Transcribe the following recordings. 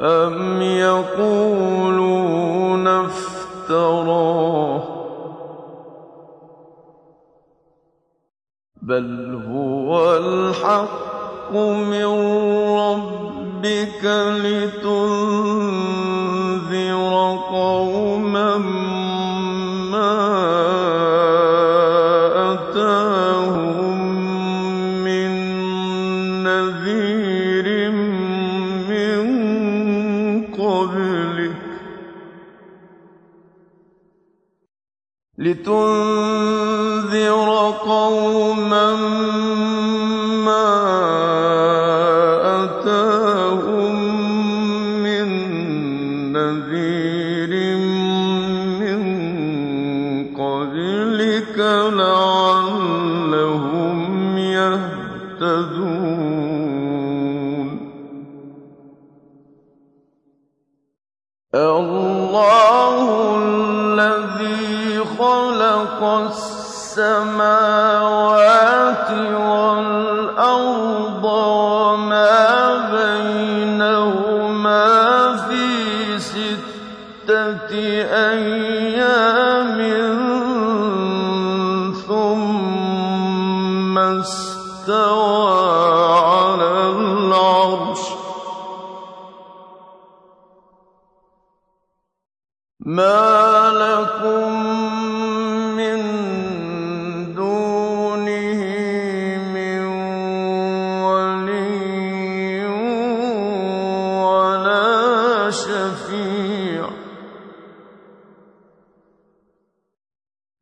أم يقولون افتراه بل هو الحق من ربك لتنذر لتنذر قوما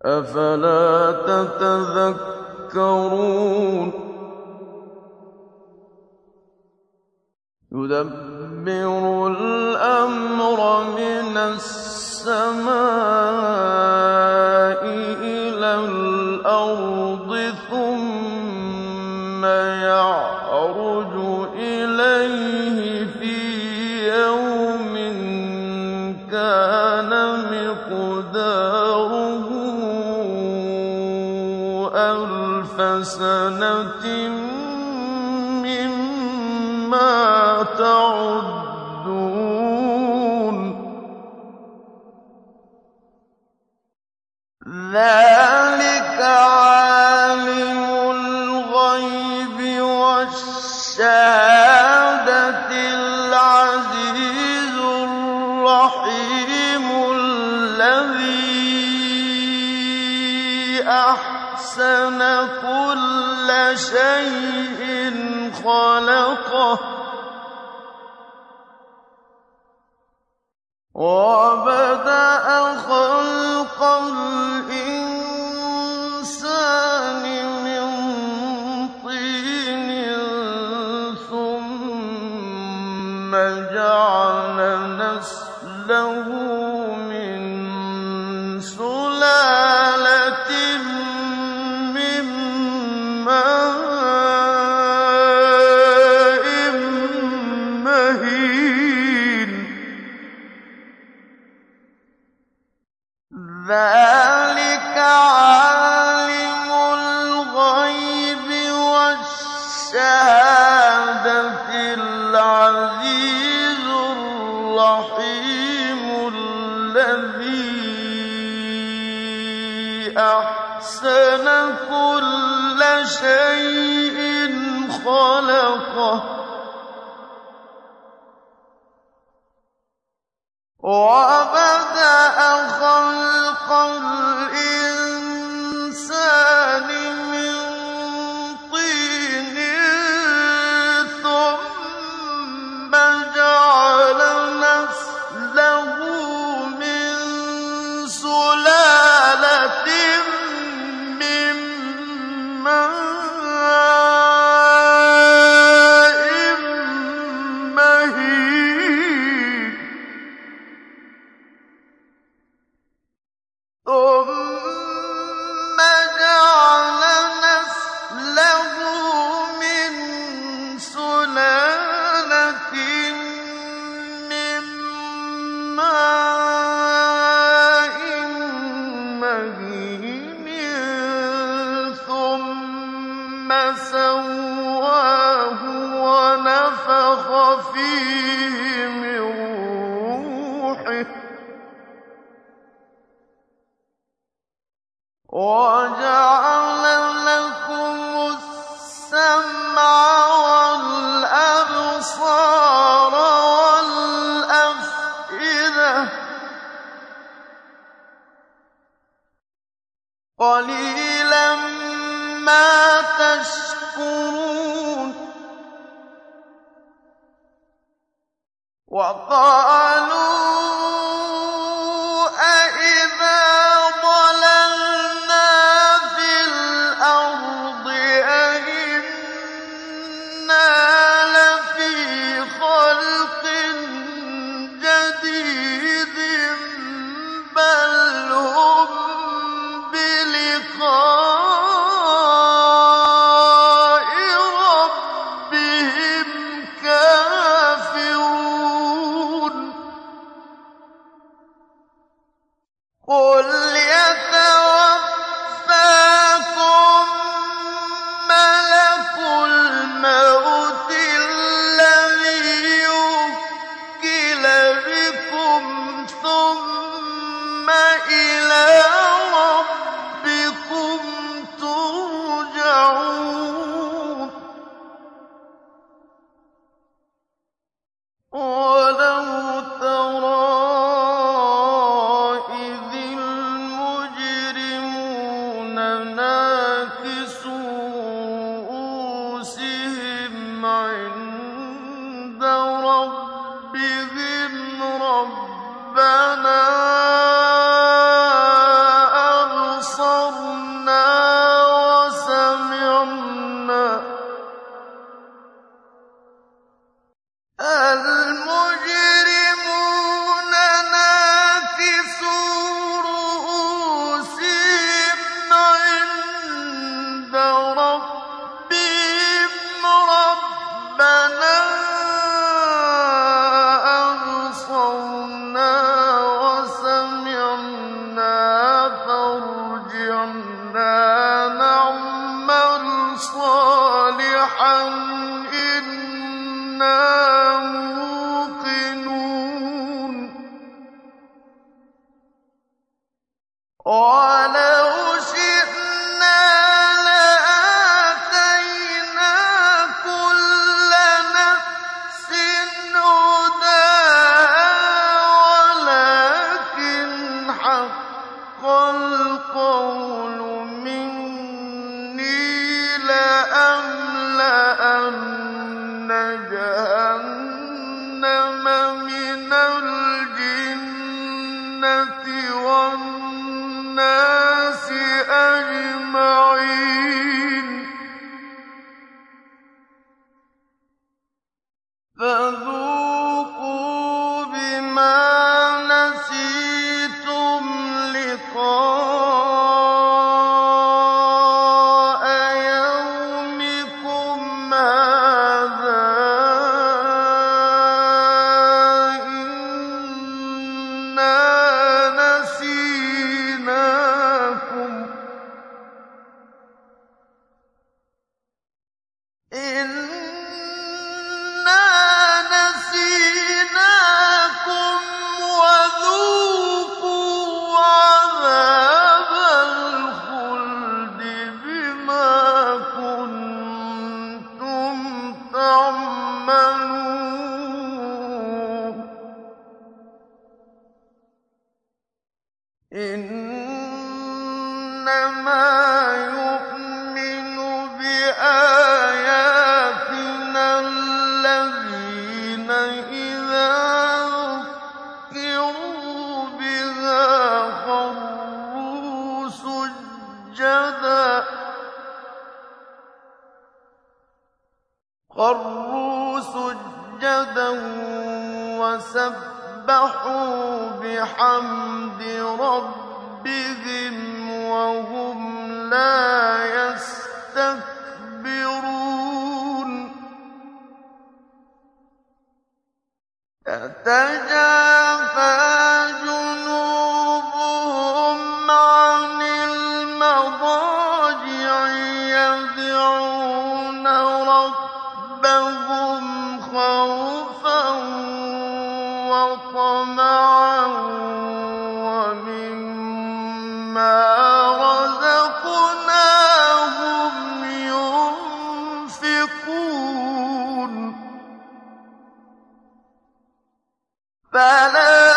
أفلا تتذكرون؟ يدبر الأمر من السماء. ألف سنة مما تعدون. شيء خلقه وبدأ شيء خلقه. وأ قُرُونٍ وَقَالُوا قل نَاكِسُونَ إِنَّمَا يُؤْمِنُ بِآيَاتِنَا الَّذِينَ إِذَا ذُكِّرُوا بِهَا خَرُّوا سُجَّدًا وَسَبِّحُوا سبحوا بحمد ربهم وهم لا يستكبرون فلا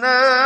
جَنَّاتُ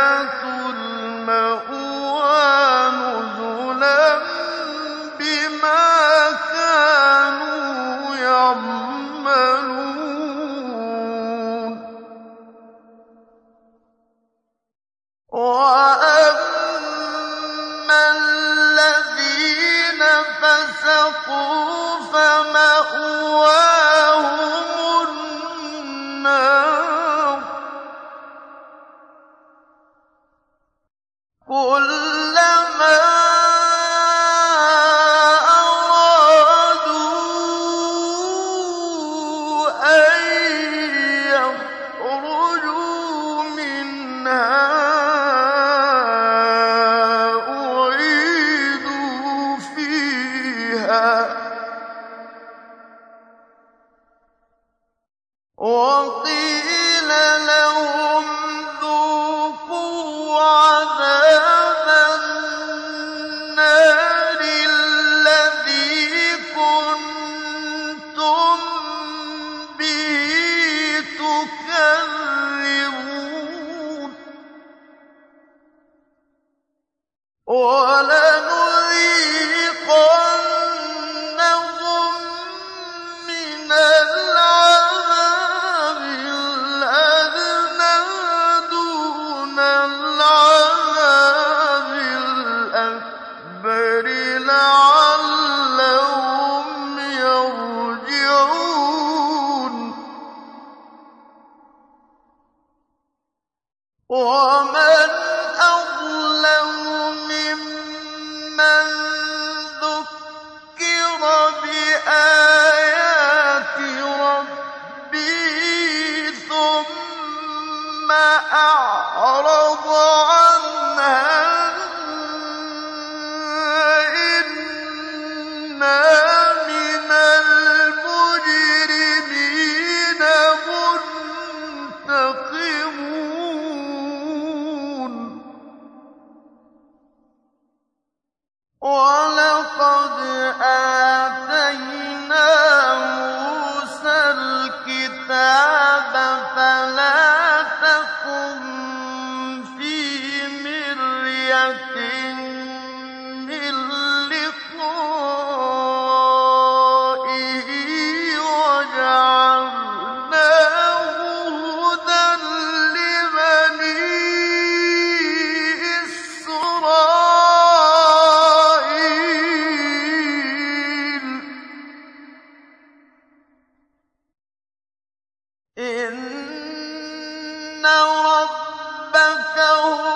رَبَّكَ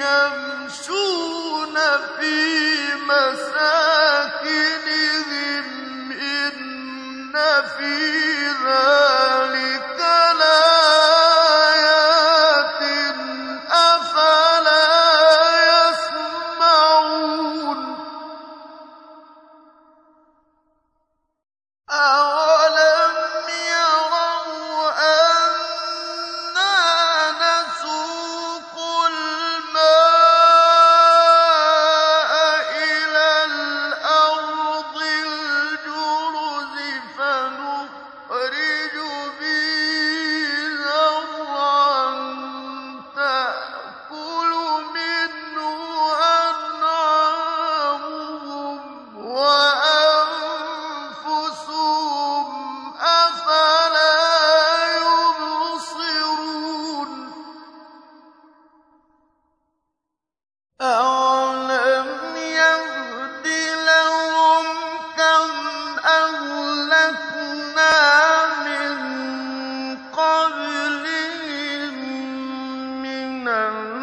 يَمْشُونَ فِي مَسَاكِنِهِمْ ۗ إِنَّ فِي مِنَ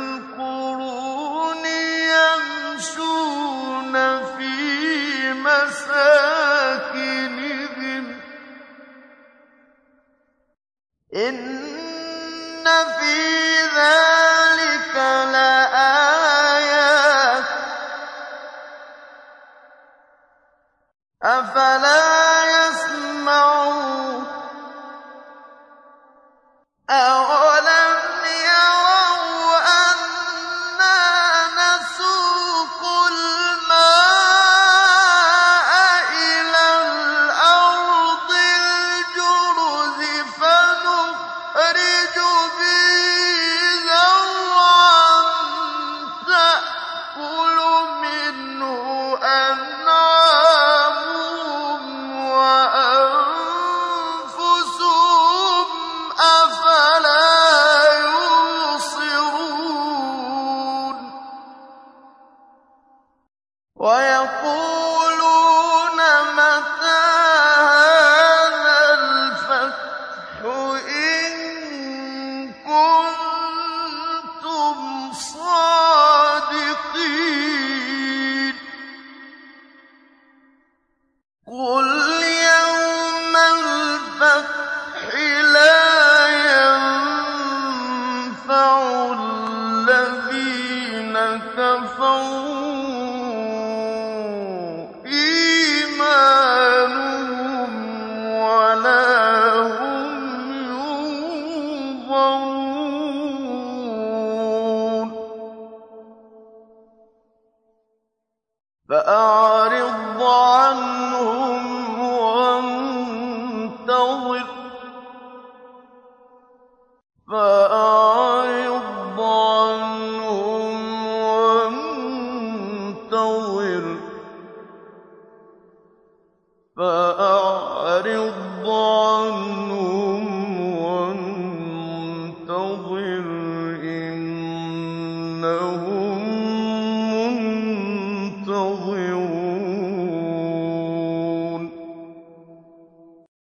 فَأَعْرِضْ عَنْهُمْ